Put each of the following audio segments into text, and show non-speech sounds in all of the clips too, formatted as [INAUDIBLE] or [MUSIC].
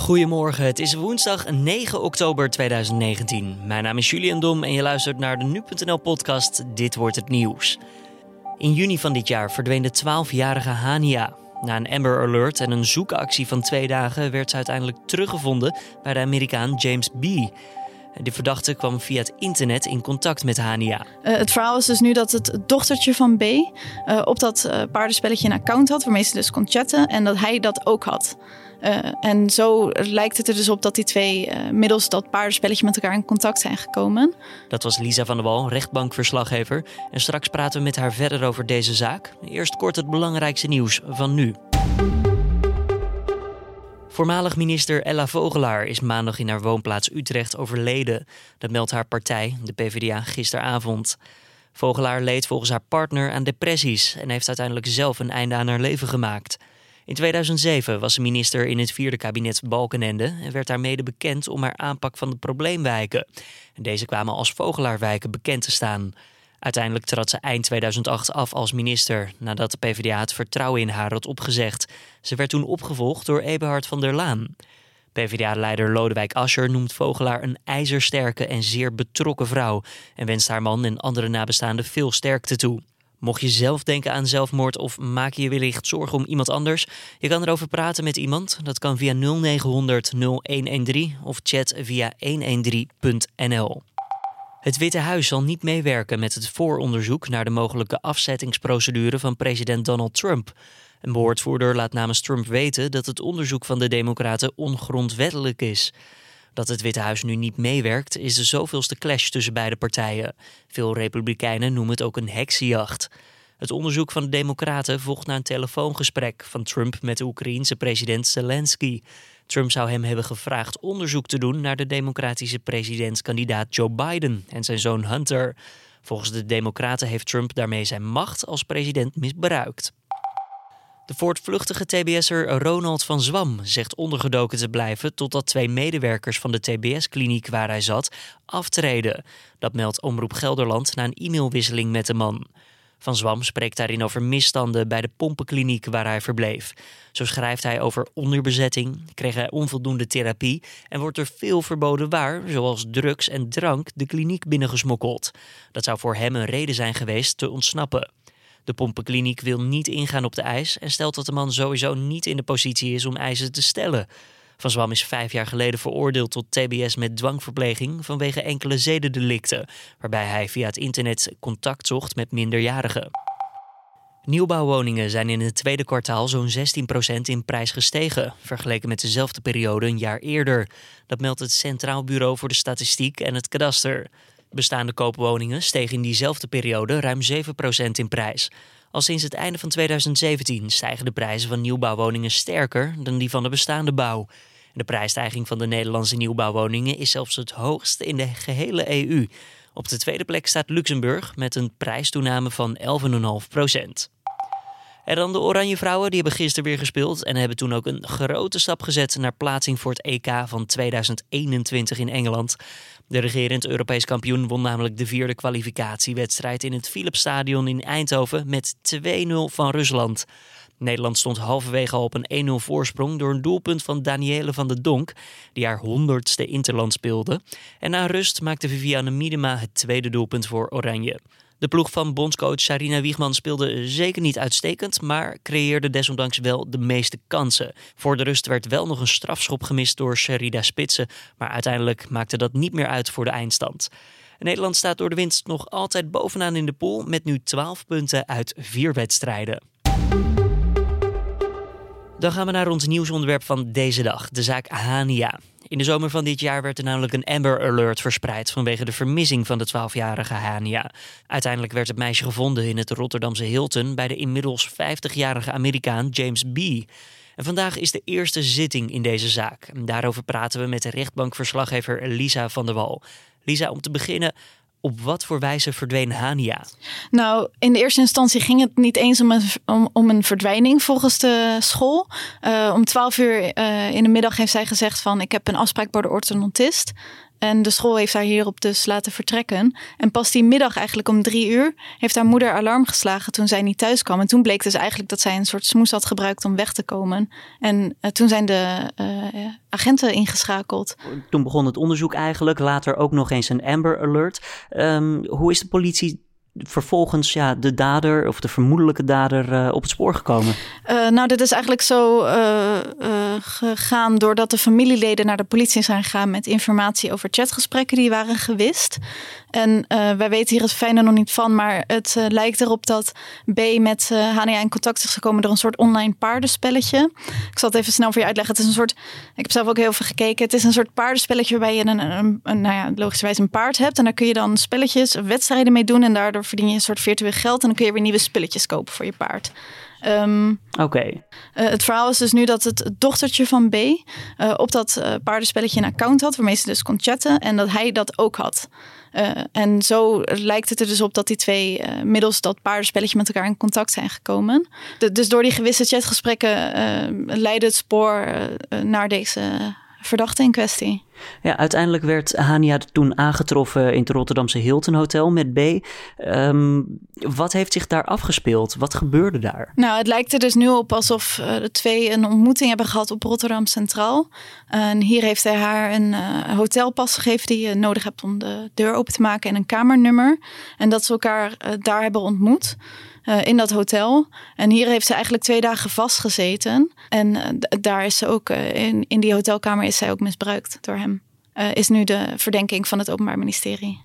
Goedemorgen, het is woensdag 9 oktober 2019. Mijn naam is Julian Dom en je luistert naar de Nu.nl podcast Dit wordt het nieuws. In juni van dit jaar verdween de 12-jarige Hania. Na een Amber Alert en een zoekactie van twee dagen werd ze uiteindelijk teruggevonden bij de Amerikaan James B. De verdachte kwam via het internet in contact met Hania. Uh, het verhaal is dus nu dat het dochtertje van B uh, op dat uh, paardenspelletje een account had waarmee ze dus kon chatten en dat hij dat ook had. en zo lijkt het er dus op dat die twee middels dat paardenspelletje met elkaar in contact zijn gekomen. Dat was Lisa van der Wal, rechtbankverslaggever. En straks praten we met haar verder over deze zaak. Eerst kort het belangrijkste nieuws van nu. Voormalig minister Ella Vogelaar is maandag in haar woonplaats Utrecht overleden. Dat meldt haar partij, de PvdA, gisteravond. Vogelaar leed volgens haar partner aan depressies en heeft uiteindelijk zelf een einde aan haar leven gemaakt. In 2007 was ze minister in het vierde kabinet Balkenende en werd daarmede bekend om haar aanpak van de probleemwijken. En deze kwamen als Vogelaarwijken bekend te staan. Uiteindelijk trad ze eind 2008 af als minister nadat de PvdA het vertrouwen in haar had opgezegd. Ze werd toen opgevolgd door Eberhard van der Laan. PvdA-leider Lodewijk Asscher noemt Vogelaar een ijzersterke en zeer betrokken vrouw en wenst haar man en andere nabestaanden veel sterkte toe. Mocht je zelf denken aan zelfmoord of maak je je wellicht zorgen om iemand anders, je kan erover praten met iemand. Dat kan via 0900 0113 of chat via 113.nl. Het Witte Huis zal niet meewerken met het vooronderzoek naar de mogelijke afzettingsprocedure van president Donald Trump. Een woordvoerder laat namens Trump weten dat het onderzoek van de Democraten ongrondwettelijk is. Dat het Witte Huis nu niet meewerkt, is de zoveelste clash tussen beide partijen. Veel Republikeinen noemen het ook een heksenjacht. Het onderzoek van de Democraten volgt na een telefoongesprek van Trump met de Oekraïense president Zelensky. Trump zou hem hebben gevraagd onderzoek te doen naar de democratische presidentskandidaat Joe Biden en zijn zoon Hunter. Volgens de Democraten heeft Trump daarmee zijn macht als president misbruikt. De voortvluchtige TBS'er Ronald van Zwam zegt ondergedoken te blijven totdat twee medewerkers van de TBS-kliniek waar hij zat aftreden. Dat meldt Omroep Gelderland na een e-mailwisseling met de man. Van Zwam spreekt daarin over misstanden bij de pompenkliniek waar hij verbleef. Zo schrijft hij over onderbezetting, kreeg hij onvoldoende therapie en wordt er veel verboden waar, zoals drugs en drank, de kliniek binnengesmokkeld. Dat zou voor hem een reden zijn geweest te ontsnappen. De pompenkliniek wil niet ingaan op de eis en stelt dat de man sowieso niet in de positie is om eisen te stellen. Van Zwam is vijf jaar geleden veroordeeld tot TBS met dwangverpleging vanwege enkele zedendelicten, waarbij hij via het internet contact zocht met minderjarigen. Nieuwbouwwoningen zijn in het tweede kwartaal zo'n 16% in prijs gestegen, vergeleken met dezelfde periode een jaar eerder. Dat meldt het Centraal Bureau voor de Statistiek en het Kadaster. Bestaande koopwoningen stegen in diezelfde periode ruim 7% in prijs. Al sinds het einde van 2017 stijgen de prijzen van nieuwbouwwoningen sterker dan die van de bestaande bouw. De prijsstijging van de Nederlandse nieuwbouwwoningen is zelfs het hoogste in de gehele EU. Op de tweede plek staat Luxemburg met een prijstoename van 11,5 procent. En dan de Oranje Vrouwen, die hebben gisteren weer gespeeld en hebben toen ook een grote stap gezet naar plaatsing voor het EK van 2021 in Engeland. De regerend Europees kampioen won namelijk de vierde kwalificatiewedstrijd in het Philipsstadion in Eindhoven met 2-0 van Rusland. Nederland stond halverwege al op een 1-0 voorsprong door een doelpunt van Danielle van de Donk, die haar honderdste Interland speelde. En na rust maakte Viviane Miedema het tweede doelpunt voor Oranje. De ploeg van bondscoach Sarina Wiegman speelde zeker niet uitstekend, maar creëerde desondanks wel de meeste kansen. Voor de rust werd wel nog een strafschop gemist door Sherida Spitsen, maar uiteindelijk maakte dat niet meer uit voor de eindstand. Nederland staat door de winst nog altijd bovenaan in de pool met nu 12 punten uit 4 wedstrijden. Dan gaan we naar ons nieuwsonderwerp van deze dag, de zaak Hania. In de zomer van dit jaar werd er namelijk een Amber Alert verspreid vanwege de vermissing van de 12-jarige Hania. Uiteindelijk werd het meisje gevonden in het Rotterdamse Hilton bij de inmiddels 50-jarige Amerikaan James B. En vandaag is de eerste zitting in deze zaak. Daarover praten we met de rechtbankverslaggever Lisa van der Wal. Lisa, om te beginnen, op wat voor wijze verdween Hania? Nou, in de eerste instantie ging het niet eens om een, om, een verdwijning volgens de school. Uh, om twaalf uur uh, in de middag heeft zij gezegd van ik heb een afspraak bij de orthodontist. En de school heeft haar hierop dus laten vertrekken. En pas die middag, eigenlijk om drie uur, heeft haar moeder alarm geslagen toen zij niet thuis kwam. En toen bleek dus eigenlijk dat zij een soort smoes had gebruikt om weg te komen. En uh, toen zijn de uh, agenten ingeschakeld. Toen begon het onderzoek eigenlijk, later ook nog eens een Amber Alert. Um, hoe is de politie vervolgens ja, de dader of de vermoedelijke dader uh, op het spoor gekomen? Uh, nou, dit is eigenlijk zo uh, gegaan doordat de familieleden naar de politie zijn gegaan met informatie over chatgesprekken die waren gewist. En wij weten hier het fijne nog niet van, maar het lijkt erop dat B met HNA in contact is gekomen door een soort online paardenspelletje. Ik zal het even snel voor je uitleggen. Het is een soort, ik heb zelf ook heel veel gekeken. Het is een soort paardenspelletje waarbij je een, een, nou ja, logischerwijs een paard hebt. En daar kun je dan spelletjes, wedstrijden mee doen en daardoor verdien je een soort virtueel geld en dan kun je weer nieuwe spulletjes kopen voor je paard. Um, Oké. Okay. Uh, het verhaal is dus nu dat het dochtertje van B uh, op dat uh, paardenspelletje een account had waarmee ze dus kon chatten en dat hij dat ook had. en zo lijkt het er dus op dat die twee middels dat paardenspelletje met elkaar in contact zijn gekomen. De, dus door die gewisse chatgesprekken leidde het spoor naar deze verdachte in kwestie. Ja, uiteindelijk werd Hania toen aangetroffen in het Rotterdamse Hilton Hotel met B. Um, wat heeft zich daar afgespeeld? Wat gebeurde daar? Nou, het lijkt er dus nu op alsof uh, de twee een ontmoeting hebben gehad op Rotterdam Centraal. En hier heeft hij haar een uh, hotelpas gegeven die je nodig hebt om de deur open te maken en een kamernummer. En dat ze elkaar uh, daar hebben ontmoet. Uh, in dat hotel. En hier heeft ze eigenlijk twee dagen vastgezeten. En uh, daar is ze ook, uh, in, in die hotelkamer is zij ook misbruikt door hem. is nu de verdenking van het Openbaar Ministerie.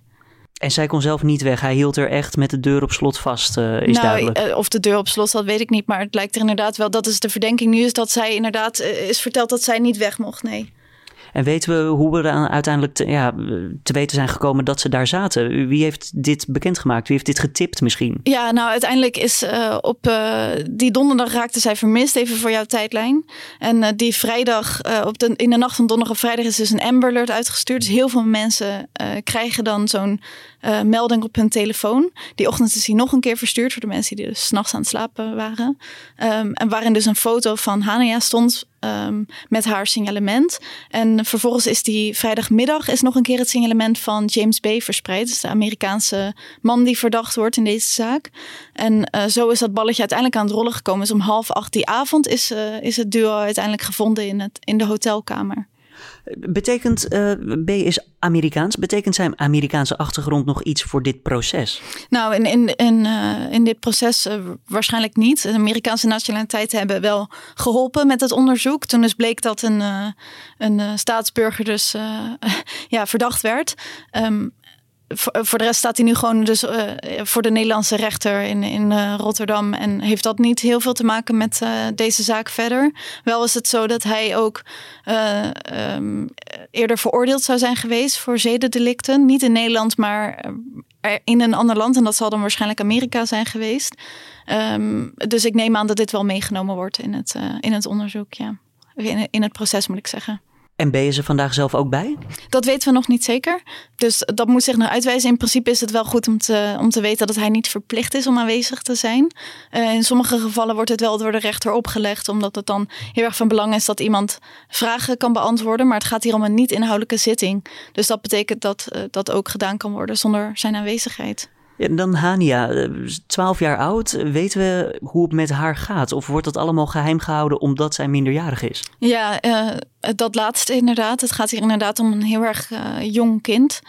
En zij kon zelf niet weg. Hij hield er echt met de deur op slot vast, is nou, duidelijk. of de deur op slot zat, weet ik niet. Maar het lijkt er inderdaad wel, dat is de verdenking nu, is dat zij inderdaad is verteld dat zij niet weg mocht, nee. En weten we hoe we er uiteindelijk te, ja, te weten zijn gekomen dat ze daar zaten? Wie heeft dit bekendgemaakt? Wie heeft dit getipt misschien? Ja, nou uiteindelijk is uh, op uh, die donderdag raakte zij vermist, even voor jouw tijdlijn. En uh, die vrijdag, op de, in de nacht van donderdag op vrijdag is dus een Amber Alert uitgestuurd. Dus heel veel mensen krijgen dan zo'n melding op hun telefoon. Die ochtend is hij nog een keer verstuurd voor de mensen die dus s'nachts aan het slapen waren. Um, en waarin dus een foto van Hania stond um, met haar signalement. En vervolgens is die vrijdagmiddag is nog een keer het signalement van James Bay verspreid. Dus de Amerikaanse man die verdacht wordt in deze zaak. En uh, zo is dat balletje uiteindelijk aan het rollen gekomen. Dus om half acht die avond is, uh, is het duo uiteindelijk gevonden in, het, in de hotelkamer. Betekent uh, B is Amerikaans? Betekent zijn Amerikaanse achtergrond nog iets voor dit proces? Nou, in, in, in, uh, in dit proces uh, waarschijnlijk niet. De Amerikaanse nationaliteiten hebben wel geholpen met het onderzoek. Toen dus bleek dat een, een staatsburger dus [LAUGHS] ja, verdacht werd. Um, voor, de rest staat hij nu gewoon dus uh, voor de Nederlandse rechter in, in uh, Rotterdam. En heeft dat niet heel veel te maken met deze zaak verder. Wel is het zo dat hij ook um, eerder veroordeeld zou zijn geweest voor zedendelicten. Niet in Nederland, maar in een ander land. En dat zal dan waarschijnlijk Amerika zijn geweest. Um, dus ik neem aan dat dit wel meegenomen wordt in het, in het onderzoek. Ja. In, in het proces moet ik zeggen. En ben je ze vandaag zelf ook bij? Dat weten we nog niet zeker. Dus dat moet zich nog uitwijzen. In principe is het wel goed om te, om te weten dat hij niet verplicht is om aanwezig te zijn. Uh, in sommige gevallen wordt het wel door de rechter opgelegd, omdat het dan heel erg van belang is dat iemand vragen kan beantwoorden. Maar het gaat hier om een niet-inhoudelijke zitting. Dus dat betekent dat uh, dat ook gedaan kan worden zonder zijn aanwezigheid. Ja, dan Hania, 12 jaar oud. Weten we hoe het met haar gaat? Of wordt dat allemaal geheim gehouden omdat zij minderjarig is? Ja, uh, dat laatste inderdaad. Het gaat hier inderdaad om een heel erg uh, jong kind.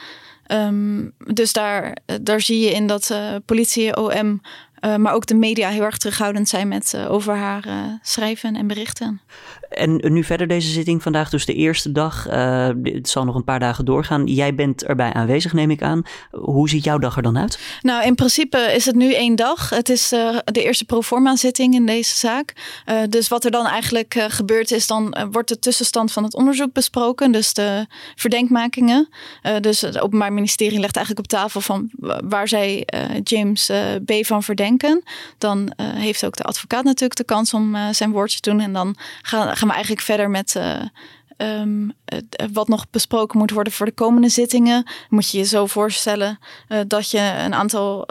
Um, dus daar, daar zie je in dat uh, politie, OM, uh, maar ook de media heel erg terughoudend zijn met uh, over haar uh, schrijven en berichten. En nu verder deze zitting vandaag, dus de eerste dag. het zal nog een paar dagen doorgaan. Jij bent erbij aanwezig, neem ik aan. Hoe ziet jouw dag er dan uit? Nou, in principe is het nu één dag. Het is de eerste proforma zitting in deze zaak. dus wat er dan eigenlijk gebeurt is, dan wordt de tussenstand van het onderzoek besproken. Dus de verdenkmakingen. dus het Openbaar Ministerie legt eigenlijk op tafel van waar zij James B. van verdenken dan uh, heeft ook de advocaat natuurlijk de kans om uh, zijn woordje te doen. En dan gaan, gaan we eigenlijk verder met uh, um, wat nog besproken moet worden voor de komende zittingen. Moet je je zo voorstellen dat je een aantal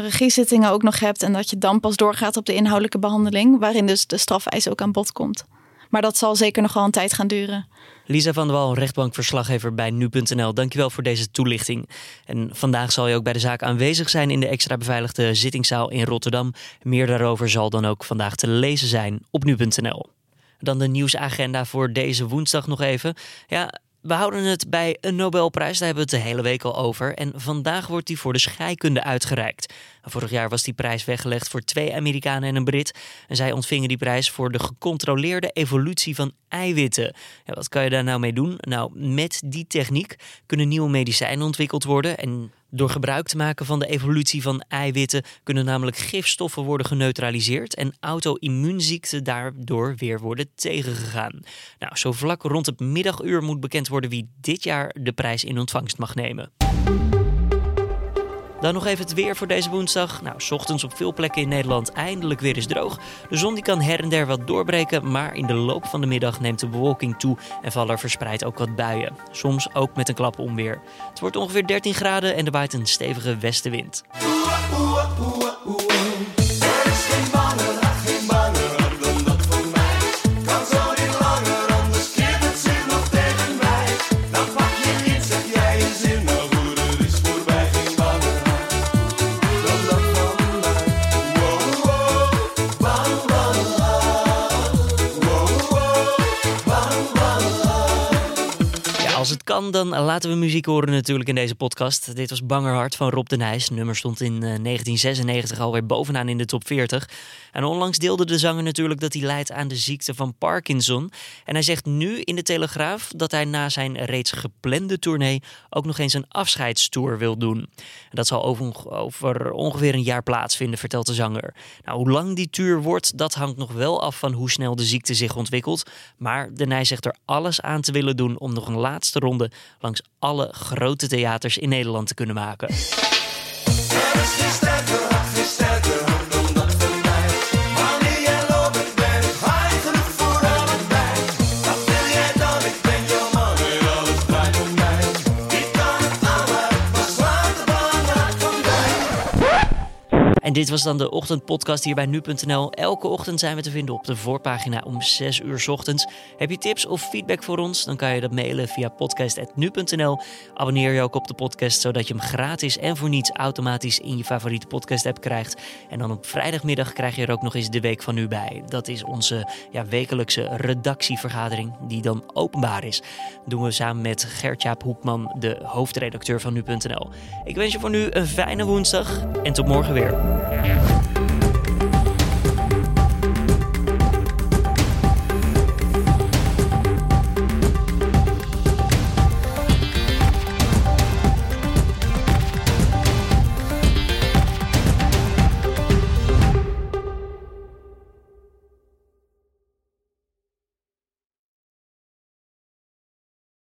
regiezittingen ook nog hebt. En dat je dan pas doorgaat op de inhoudelijke behandeling. Waarin dus de strafeis ook aan bod komt. maar dat zal zeker nog wel een tijd gaan duren. Lisa van der Wal, rechtbankverslaggever bij nu.nl. Dankjewel voor deze toelichting. En vandaag zal je ook bij de zaak aanwezig zijn in de extra beveiligde zittingszaal in Rotterdam. Meer daarover zal dan ook vandaag te lezen zijn op nu.nl. Dan de nieuwsagenda voor deze woensdag nog even. Ja, we houden het bij een Nobelprijs, daar hebben we het de hele week al over. En vandaag wordt die voor de scheikunde uitgereikt. Vorig jaar was die prijs weggelegd voor twee Amerikanen en een Brit. En zij ontvingen die prijs voor de gecontroleerde evolutie van eiwitten. Ja, wat kan je daar nou mee doen? Nou, met die techniek kunnen nieuwe medicijnen ontwikkeld worden. En door gebruik te maken van de evolutie van eiwitten kunnen namelijk gifstoffen worden geneutraliseerd en auto-immuunziekten daardoor weer worden tegengegaan. Nou, zo vlak rond het middaguur moet bekend worden wie dit jaar de prijs in ontvangst mag nemen. Dan nog even het weer voor deze woensdag. Nou, ochtends op veel plekken in Nederland eindelijk weer eens droog. De zon die kan her en der wat doorbreken, maar in de loop van de middag neemt de bewolking toe en vallen er verspreid ook wat buien. Soms ook met een klap onweer. Het wordt ongeveer 13 graden en er waait een stevige westenwind. Dan laten we muziek horen natuurlijk in deze podcast. Dit was Bangerhart van Rob de Nijs. nummer stond in 1996 eh, alweer bovenaan in de top 40. En onlangs deelde de zanger natuurlijk dat hij lijdt aan de ziekte van Parkinson. En hij zegt nu in de Telegraaf dat hij na zijn reeds geplande tournee ook nog eens een afscheidstour wil doen. En dat zal over, over ongeveer een jaar plaatsvinden, vertelt de zanger. Nou, hoe lang die tour wordt, dat hangt nog wel af van hoe snel de ziekte zich ontwikkelt. Maar de Nijs zegt er alles aan te willen doen om nog een laatste ronde langs alle grote theaters in Nederland te kunnen maken. Dit was dan de ochtendpodcast hier bij nu.nl. Elke ochtend zijn we te vinden op de voorpagina om 6 uur ochtends. Heb je tips of feedback voor ons? Dan kan je dat mailen via podcast.nu.nl. Abonneer je ook op de podcast zodat je hem gratis en voor niets automatisch in je favoriete podcast app krijgt. En dan op vrijdagmiddag krijg je er ook nog eens de week van nu bij. Dat is onze ja, wekelijkse redactievergadering die dan openbaar is. Dat doen we samen met Gertjaap Hoekman, de hoofdredacteur van nu.nl. Ik wens je voor nu een fijne woensdag en tot morgen weer. Bye.